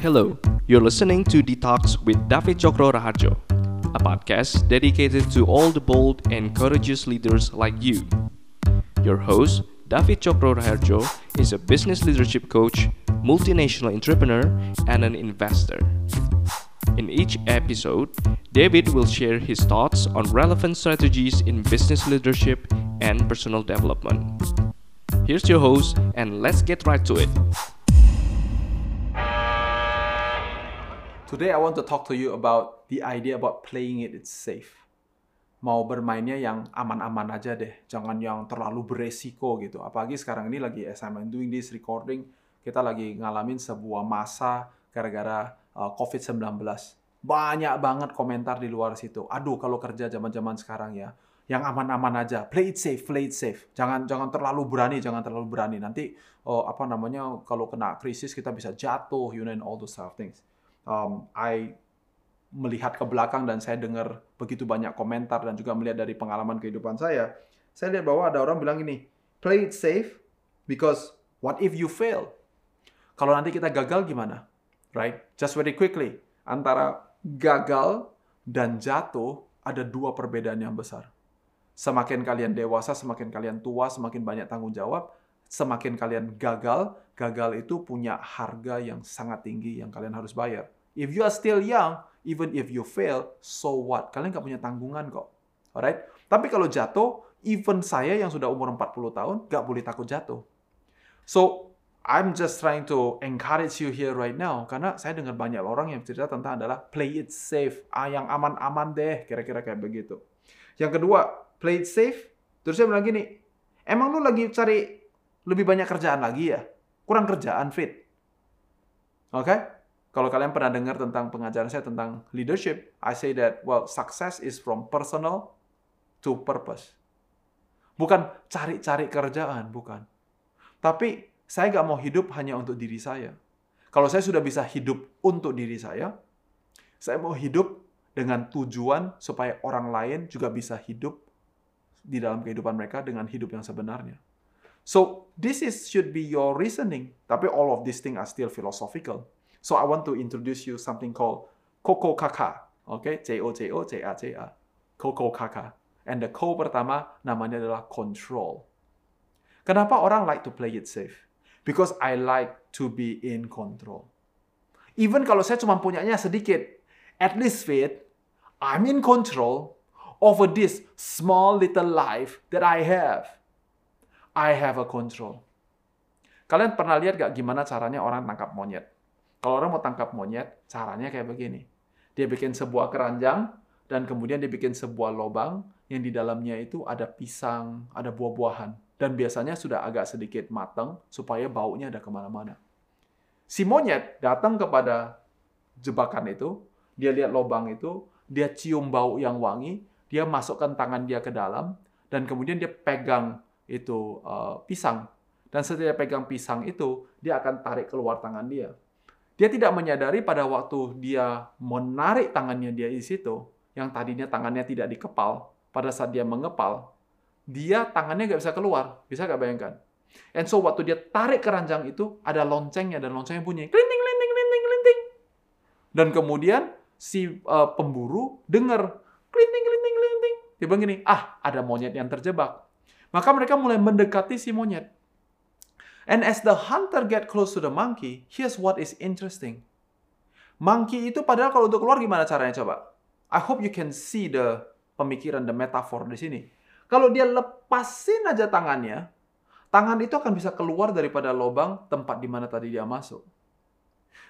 Hello, you're listening to Detox with David Chokro Raharjo, a podcast dedicated to all the bold and courageous leaders like you. Your host, David Chokro Raharjo, is a business leadership coach, multinational entrepreneur, and an investor. In each episode, David will share his thoughts on relevant strategies in business leadership and personal development. Here's your host, and let's get right to it. Today I want to talk to you about the idea about playing it it's safe. Mau bermainnya yang aman-aman aja deh, jangan yang terlalu beresiko gitu. Apalagi sekarang ini lagi as I'm doing this recording, kita lagi ngalamin sebuah masa gara-gara uh, COVID-19. Banyak banget komentar di luar situ. Aduh, kalau kerja zaman-zaman sekarang ya, yang aman-aman aja. Play it safe, play it safe. Jangan jangan terlalu berani, jangan terlalu berani. Nanti oh, apa namanya kalau kena krisis kita bisa jatuh, you know, and all those stuff things um, I melihat ke belakang dan saya dengar begitu banyak komentar dan juga melihat dari pengalaman kehidupan saya, saya lihat bahwa ada orang bilang ini, play it safe because what if you fail? Kalau nanti kita gagal gimana? Right? Just very quickly, antara gagal dan jatuh ada dua perbedaan yang besar. Semakin kalian dewasa, semakin kalian tua, semakin banyak tanggung jawab, semakin kalian gagal, gagal itu punya harga yang sangat tinggi yang kalian harus bayar. If you are still young, even if you fail, so what? Kalian nggak punya tanggungan kok. Alright? Tapi kalau jatuh, even saya yang sudah umur 40 tahun, nggak boleh takut jatuh. So, I'm just trying to encourage you here right now, karena saya dengar banyak orang yang cerita tentang adalah play it safe, ah, yang aman-aman deh, kira-kira kayak begitu. Yang kedua, play it safe, terus saya bilang gini, emang lu lagi cari lebih banyak kerjaan lagi ya? Kurang kerjaan, fit. Oke? Okay? Kalau kalian pernah dengar tentang pengajaran saya tentang leadership, I say that, well, success is from personal to purpose. Bukan cari-cari kerjaan, bukan. Tapi saya nggak mau hidup hanya untuk diri saya. Kalau saya sudah bisa hidup untuk diri saya, saya mau hidup dengan tujuan supaya orang lain juga bisa hidup di dalam kehidupan mereka dengan hidup yang sebenarnya. So this is should be your reasoning. Tapi all of these things are still philosophical. So I want to introduce you something called Koko Kaka. Okay, J O J O J A J A. Koko Kaka. And the ko pertama namanya adalah control. Kenapa orang like to play it safe? Because I like to be in control. Even kalau saya cuma punyanya sedikit, at least fit, I'm in control over this small little life that I have. I have a control. Kalian pernah lihat gak gimana caranya orang tangkap monyet? Kalau orang mau tangkap monyet, caranya kayak begini. Dia bikin sebuah keranjang, dan kemudian dia bikin sebuah lubang yang di dalamnya itu ada pisang, ada buah-buahan. Dan biasanya sudah agak sedikit matang supaya baunya ada ke mana-mana. Si monyet datang kepada jebakan itu, dia lihat lubang itu, dia cium bau yang wangi, dia masukkan tangan dia ke dalam, dan kemudian dia pegang itu uh, pisang. Dan dia pegang pisang itu, dia akan tarik keluar tangan dia. Dia tidak menyadari pada waktu dia menarik tangannya dia di situ, yang tadinya tangannya tidak dikepal, pada saat dia mengepal, dia tangannya nggak bisa keluar. Bisa nggak bayangkan? And so waktu dia tarik keranjang itu, ada loncengnya, dan loncengnya bunyi, klinting, klinting, klinting, klinting. Dan kemudian si uh, pemburu dengar, klinting, klinting, klinting. Dia bilang gini, ah ada monyet yang terjebak. Maka mereka mulai mendekati si monyet. And as the hunter get close to the monkey, here's what is interesting. Monkey itu padahal kalau untuk keluar gimana caranya coba? I hope you can see the pemikiran, the metaphor di sini. Kalau dia lepasin aja tangannya, tangan itu akan bisa keluar daripada lubang tempat di mana tadi dia masuk.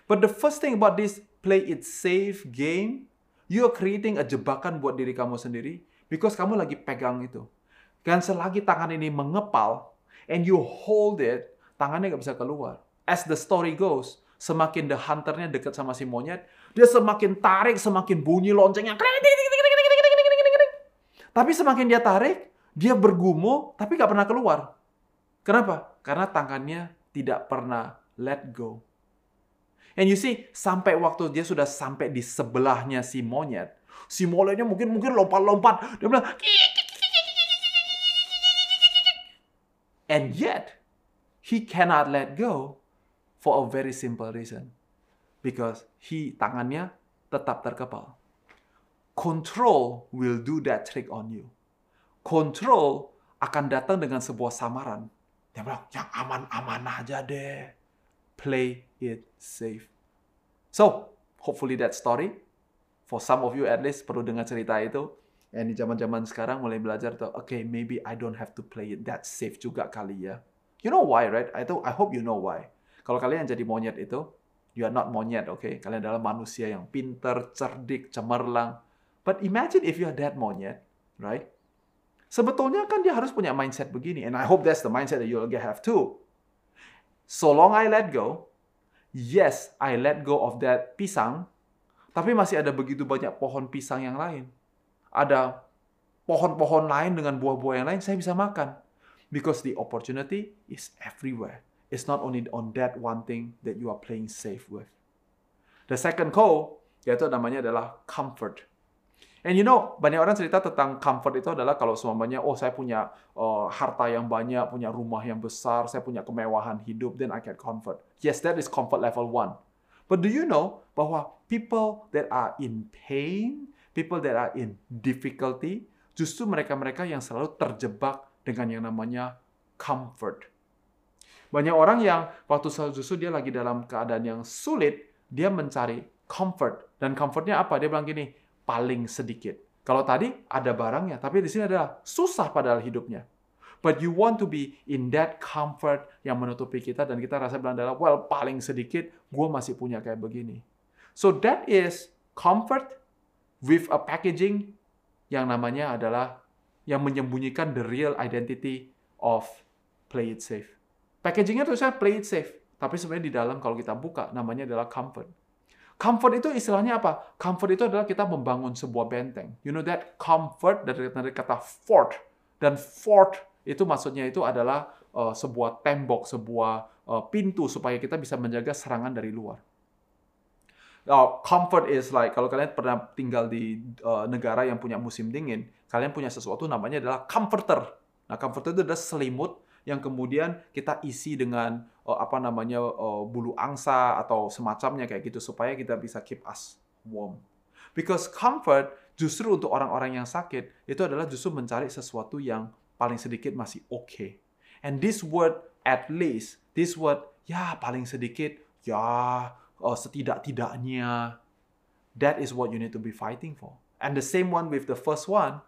But the first thing about this play it safe game, you are creating a jebakan buat diri kamu sendiri because kamu lagi pegang itu. Dan selagi tangan ini mengepal and you hold it, tangannya nggak bisa keluar. As the story goes, semakin the hunternya dekat sama si monyet, dia semakin tarik, semakin bunyi loncengnya. Tapi semakin dia tarik, dia bergumul, tapi nggak pernah keluar. Kenapa? Karena tangannya tidak pernah let go. And you see, sampai waktu dia sudah sampai di sebelahnya si monyet, si monyetnya mungkin mungkin lompat-lompat. Dia bilang, and yet He cannot let go for a very simple reason. because he tangannya tetap terkepal. Control will do that trick on you. Control akan datang dengan sebuah samaran. Dia bilang, yang aman-aman aja deh. Play it safe. So, hopefully that story, for some of you at least, perlu dengar cerita itu. And di zaman-zaman sekarang mulai belajar tuh, okay, maybe I don't have to play it that safe juga kali ya. You know why, right? I, I hope you know why. Kalau kalian jadi monyet itu, you are not monyet, oke? Okay? Kalian adalah manusia yang pinter, cerdik, cemerlang. But imagine if you are that monyet, right? Sebetulnya kan dia harus punya mindset begini. And I hope that's the mindset that you'll have too. So long I let go, yes, I let go of that pisang, tapi masih ada begitu banyak pohon pisang yang lain. Ada pohon-pohon lain dengan buah-buah yang lain, saya bisa makan. Because the opportunity is everywhere. It's not only on that one thing that you are playing safe with. The second call, yaitu namanya adalah comfort. And you know, banyak orang cerita tentang comfort itu adalah kalau semuanya, oh saya punya uh, harta yang banyak, punya rumah yang besar, saya punya kemewahan hidup, then I get comfort. Yes, that is comfort level one. But do you know bahwa people that are in pain, people that are in difficulty, justru mereka-mereka yang selalu terjebak dengan yang namanya comfort. Banyak orang yang waktu justru dia lagi dalam keadaan yang sulit, dia mencari comfort. Dan comfortnya apa? Dia bilang gini, paling sedikit. Kalau tadi ada barangnya, tapi di sini adalah susah padahal hidupnya. But you want to be in that comfort yang menutupi kita dan kita rasa bilang adalah, well paling sedikit gue masih punya kayak begini. So that is comfort with a packaging yang namanya adalah yang menyembunyikan the real identity of play it safe. Packagingnya tulisnya play it safe, tapi sebenarnya di dalam kalau kita buka namanya adalah comfort. Comfort itu istilahnya apa? Comfort itu adalah kita membangun sebuah benteng. You know that comfort dari, dari kata fort. Dan fort itu maksudnya itu adalah uh, sebuah tembok, sebuah uh, pintu supaya kita bisa menjaga serangan dari luar. Now, comfort is like kalau kalian pernah tinggal di uh, negara yang punya musim dingin, kalian punya sesuatu namanya adalah comforter. Nah, comforter itu adalah selimut yang kemudian kita isi dengan uh, apa namanya uh, bulu angsa atau semacamnya kayak gitu supaya kita bisa keep us warm. Because comfort justru untuk orang-orang yang sakit itu adalah justru mencari sesuatu yang paling sedikit masih oke. Okay. And this word at least, this word ya paling sedikit, ya uh, setidak-tidaknya, that is what you need to be fighting for. And the same one with the first one,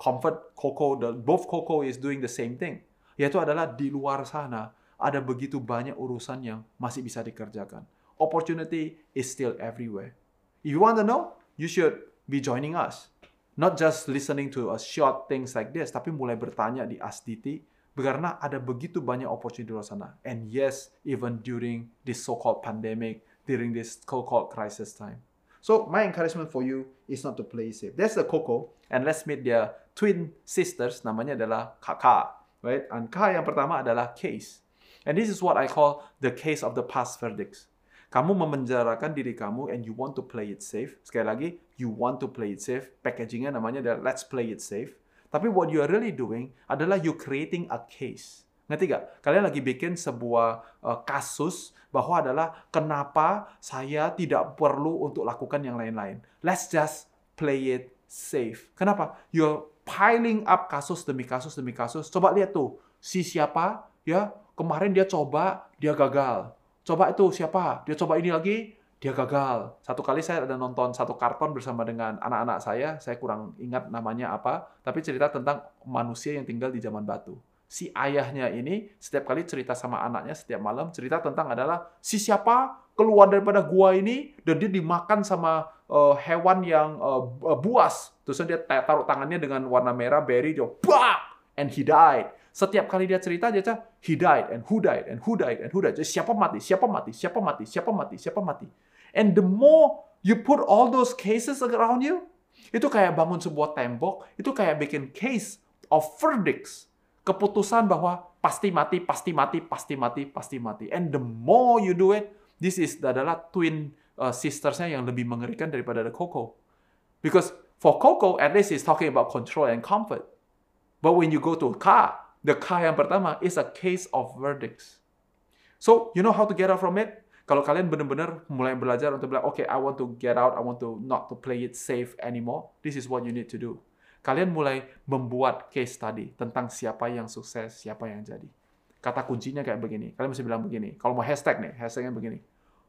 comfort Coco, the, both Coco is doing the same thing yaitu adalah di luar sana ada begitu banyak urusan yang masih bisa dikerjakan. Opportunity is still everywhere. If you want to know, you should be joining us. Not just listening to a short things like this, tapi mulai bertanya di Asditi, karena ada begitu banyak opportunity di luar sana. And yes, even during this so-called pandemic, during this so-called crisis time. So my encouragement for you is not to play safe. That's the Coco, and let's meet their twin sisters. Namanya adalah Kakak right? And K yang pertama adalah case. And this is what I call the case of the past verdicts. Kamu memenjarakan diri kamu and you want to play it safe. Sekali lagi, you want to play it safe. Packagingnya namanya adalah let's play it safe. Tapi what you are really doing adalah you creating a case. Ngerti gak? Kalian lagi bikin sebuah uh, kasus bahwa adalah kenapa saya tidak perlu untuk lakukan yang lain-lain. Let's just play it safe. Kenapa? You're piling up kasus demi kasus demi kasus. Coba lihat tuh, si siapa ya kemarin dia coba, dia gagal. Coba itu siapa? Dia coba ini lagi, dia gagal. Satu kali saya ada nonton satu karton bersama dengan anak-anak saya, saya kurang ingat namanya apa, tapi cerita tentang manusia yang tinggal di zaman batu. Si ayahnya ini setiap kali cerita sama anaknya setiap malam cerita tentang adalah si siapa keluar daripada gua ini dan dia dimakan sama uh, hewan yang uh, buas Terus dia taruh tangannya dengan warna merah, berry, dia bah! And he died. Setiap kali dia cerita, dia cerita, he died, and who died, and who died, and who died. Jadi siapa mati, siapa mati, siapa mati, siapa mati, siapa mati. And the more you put all those cases around you, itu kayak bangun sebuah tembok, itu kayak bikin case of verdicts. Keputusan bahwa pasti mati, pasti mati, pasti mati, pasti mati. And the more you do it, this is adalah twin uh, sistersnya yang lebih mengerikan daripada the Coco. Because For Coco, at least he's talking about control and comfort. But when you go to Ka, the Ka yang pertama is a case of verdicts. So, you know how to get out from it? Kalau kalian benar-benar mulai belajar untuk bilang, okay, I want to get out, I want to not to play it safe anymore. This is what you need to do. Kalian mulai membuat case study tentang siapa yang sukses, siapa yang jadi. Kata kuncinya kayak begini. Kalian mesti bilang begini. Kalau mau hashtag nih, hashtagnya begini.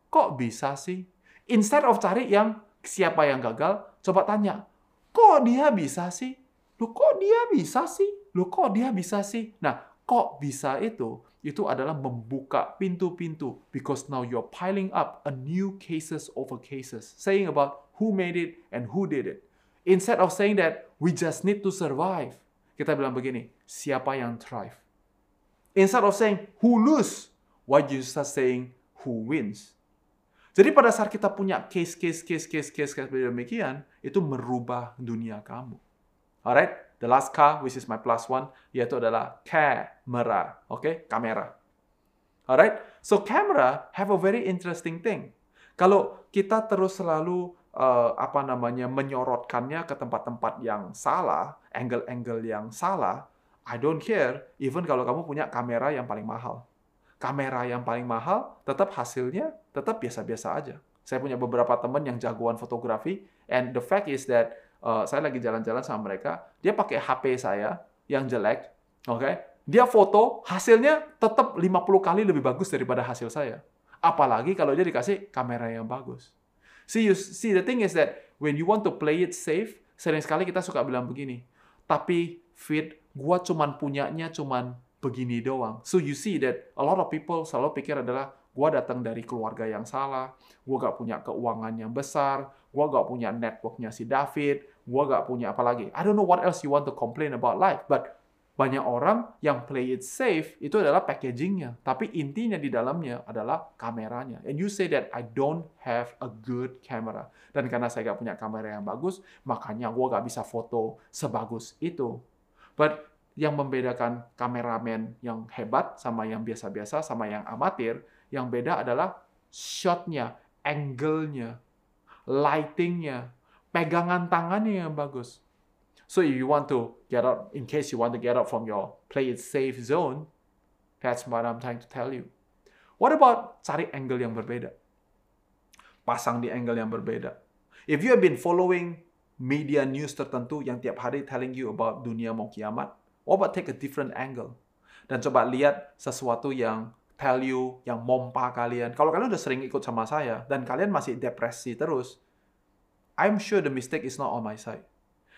Kok bisa sih? Instead of cari yang siapa yang gagal, coba tanya, kok dia bisa sih? Loh kok dia bisa sih? Loh kok dia bisa sih? Nah, kok bisa itu? Itu adalah membuka pintu-pintu because now you're piling up a new cases over cases saying about who made it and who did it. Instead of saying that we just need to survive, kita bilang begini, siapa yang thrive? Instead of saying who lose, why you start saying who wins? Jadi pada saat kita punya case, case, case, case, case, case demikian, itu merubah dunia kamu. Alright? The last car, which is my plus one, yaitu adalah camera. Oke, okay? kamera. Alright? So camera have a very interesting thing. Kalau kita terus selalu uh, apa namanya menyorotkannya ke tempat-tempat yang salah, angle-angle yang salah, I don't care. Even kalau kamu punya kamera yang paling mahal, kamera yang paling mahal, tetap hasilnya tetap biasa-biasa aja. Saya punya beberapa teman yang jagoan fotografi, and the fact is that uh, saya lagi jalan-jalan sama mereka, dia pakai HP saya yang jelek, oke? Okay? Dia foto, hasilnya tetap 50 kali lebih bagus daripada hasil saya. Apalagi kalau dia dikasih kamera yang bagus. See, you, see, the thing is that when you want to play it safe, sering sekali kita suka bilang begini, tapi fit, gua cuman punyanya cuman begini doang. So you see that a lot of people selalu pikir adalah gua datang dari keluarga yang salah, gua gak punya keuangan yang besar, gua gak punya networknya si David, gua gak punya apa lagi. I don't know what else you want to complain about life, but banyak orang yang play it safe itu adalah packagingnya, tapi intinya di dalamnya adalah kameranya. And you say that I don't have a good camera. Dan karena saya gak punya kamera yang bagus, makanya gua gak bisa foto sebagus itu. But yang membedakan kameramen yang hebat sama yang biasa-biasa sama yang amatir, yang beda adalah shotnya, angle-nya, lighting-nya, pegangan tangannya yang bagus. So if you want to get out, in case you want to get out from your play it safe zone, that's what I'm trying to tell you. What about cari angle yang berbeda? Pasang di angle yang berbeda. If you have been following media news tertentu yang tiap hari telling you about dunia mau kiamat, what about take a different angle? Dan coba lihat sesuatu yang tell you, yang mompa kalian. Kalau kalian udah sering ikut sama saya, dan kalian masih depresi terus, I'm sure the mistake is not on my side.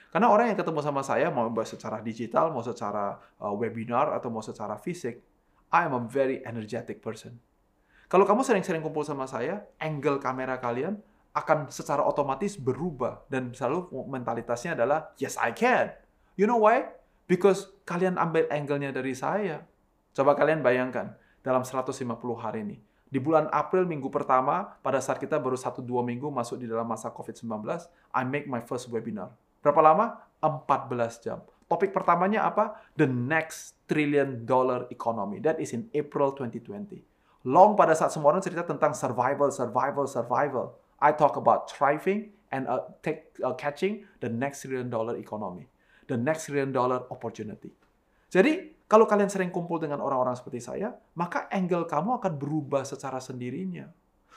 Karena orang yang ketemu sama saya, mau secara digital, mau secara uh, webinar, atau mau secara fisik, I am a very energetic person. Kalau kamu sering-sering kumpul sama saya, angle kamera kalian akan secara otomatis berubah. Dan selalu mentalitasnya adalah, yes I can. You know why? Because kalian ambil angle-nya dari saya. Coba kalian bayangkan, dalam 150 hari ini. Di bulan April minggu pertama, pada saat kita baru 1-2 minggu masuk di dalam masa COVID-19, I make my first webinar. Berapa lama? 14 jam. Topik pertamanya apa? The next trillion dollar economy. That is in April 2020. Long pada saat semua orang cerita tentang survival, survival, survival. I talk about thriving and uh, take, uh, catching the next trillion dollar economy. The next trillion dollar opportunity. Jadi, kalau kalian sering kumpul dengan orang-orang seperti saya, maka angle kamu akan berubah secara sendirinya.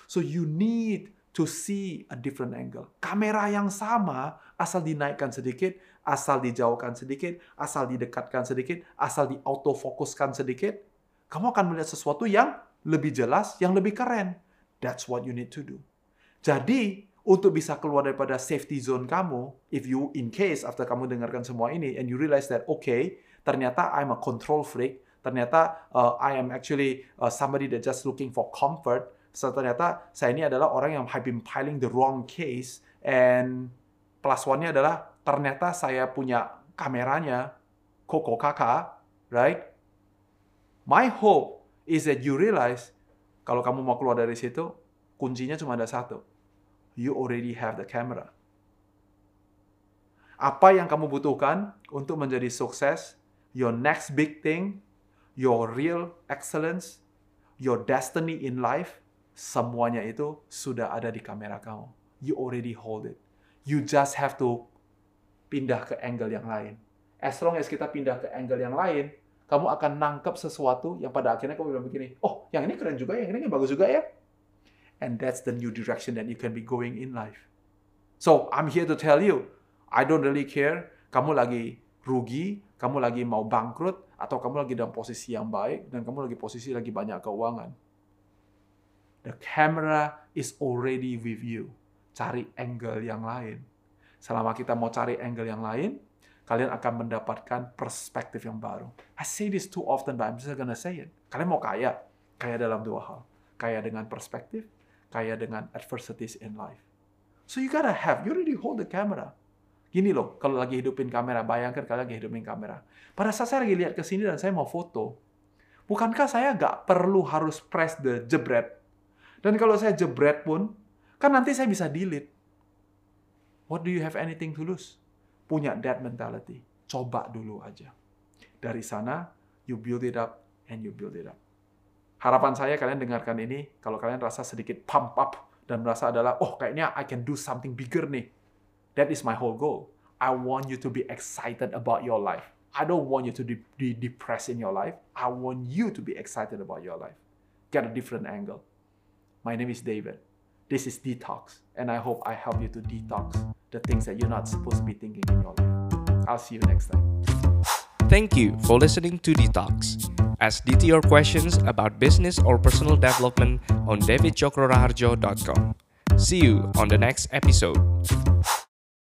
So you need to see a different angle. Kamera yang sama, asal dinaikkan sedikit, asal dijauhkan sedikit, asal didekatkan sedikit, asal di autofokuskan sedikit, kamu akan melihat sesuatu yang lebih jelas, yang lebih keren. That's what you need to do. Jadi, untuk bisa keluar daripada safety zone kamu, if you in case after kamu dengarkan semua ini and you realize that okay, ternyata I'm a control freak, ternyata uh, I am actually uh, somebody that just looking for comfort. So ternyata saya ini adalah orang yang have been piling the wrong case and plus one-nya adalah ternyata saya punya kameranya Koko Kakak, right? My hope is that you realize kalau kamu mau keluar dari situ, kuncinya cuma ada satu. You already have the camera. Apa yang kamu butuhkan untuk menjadi sukses your next big thing, your real excellence, your destiny in life, semuanya itu sudah ada di kamera kamu. You already hold it. You just have to pindah ke angle yang lain. As long as kita pindah ke angle yang lain, kamu akan nangkep sesuatu yang pada akhirnya kamu bilang begini, oh yang ini keren juga, yang ini bagus juga ya. And that's the new direction that you can be going in life. So, I'm here to tell you, I don't really care kamu lagi rugi, kamu lagi mau bangkrut, atau kamu lagi dalam posisi yang baik, dan kamu lagi posisi lagi banyak keuangan. The camera is already with you. Cari angle yang lain. Selama kita mau cari angle yang lain, kalian akan mendapatkan perspektif yang baru. I say this too often, but I'm just gonna say it. Kalian mau kaya, kaya dalam dua hal. Kaya dengan perspektif, kaya dengan adversities in life. So you gotta have, you already hold the camera. Gini loh, kalau lagi hidupin kamera, bayangkan kalian lagi hidupin kamera. Pada saat saya lagi lihat ke sini dan saya mau foto, bukankah saya nggak perlu harus press the jebret? Dan kalau saya jebret pun, kan nanti saya bisa delete. What do you have anything to lose? Punya that mentality. Coba dulu aja. Dari sana, you build it up and you build it up. Harapan saya kalian dengarkan ini, kalau kalian rasa sedikit pump up dan merasa adalah, oh kayaknya I can do something bigger nih. That is my whole goal. I want you to be excited about your life. I don't want you to be depressed in your life. I want you to be excited about your life. Get a different angle. My name is David. This is Detox, and I hope I help you to detox the things that you're not supposed to be thinking in your life. I'll see you next time. Thank you for listening to Detox. Ask DT your questions about business or personal development on davidchokroraharjo.com. See you on the next episode.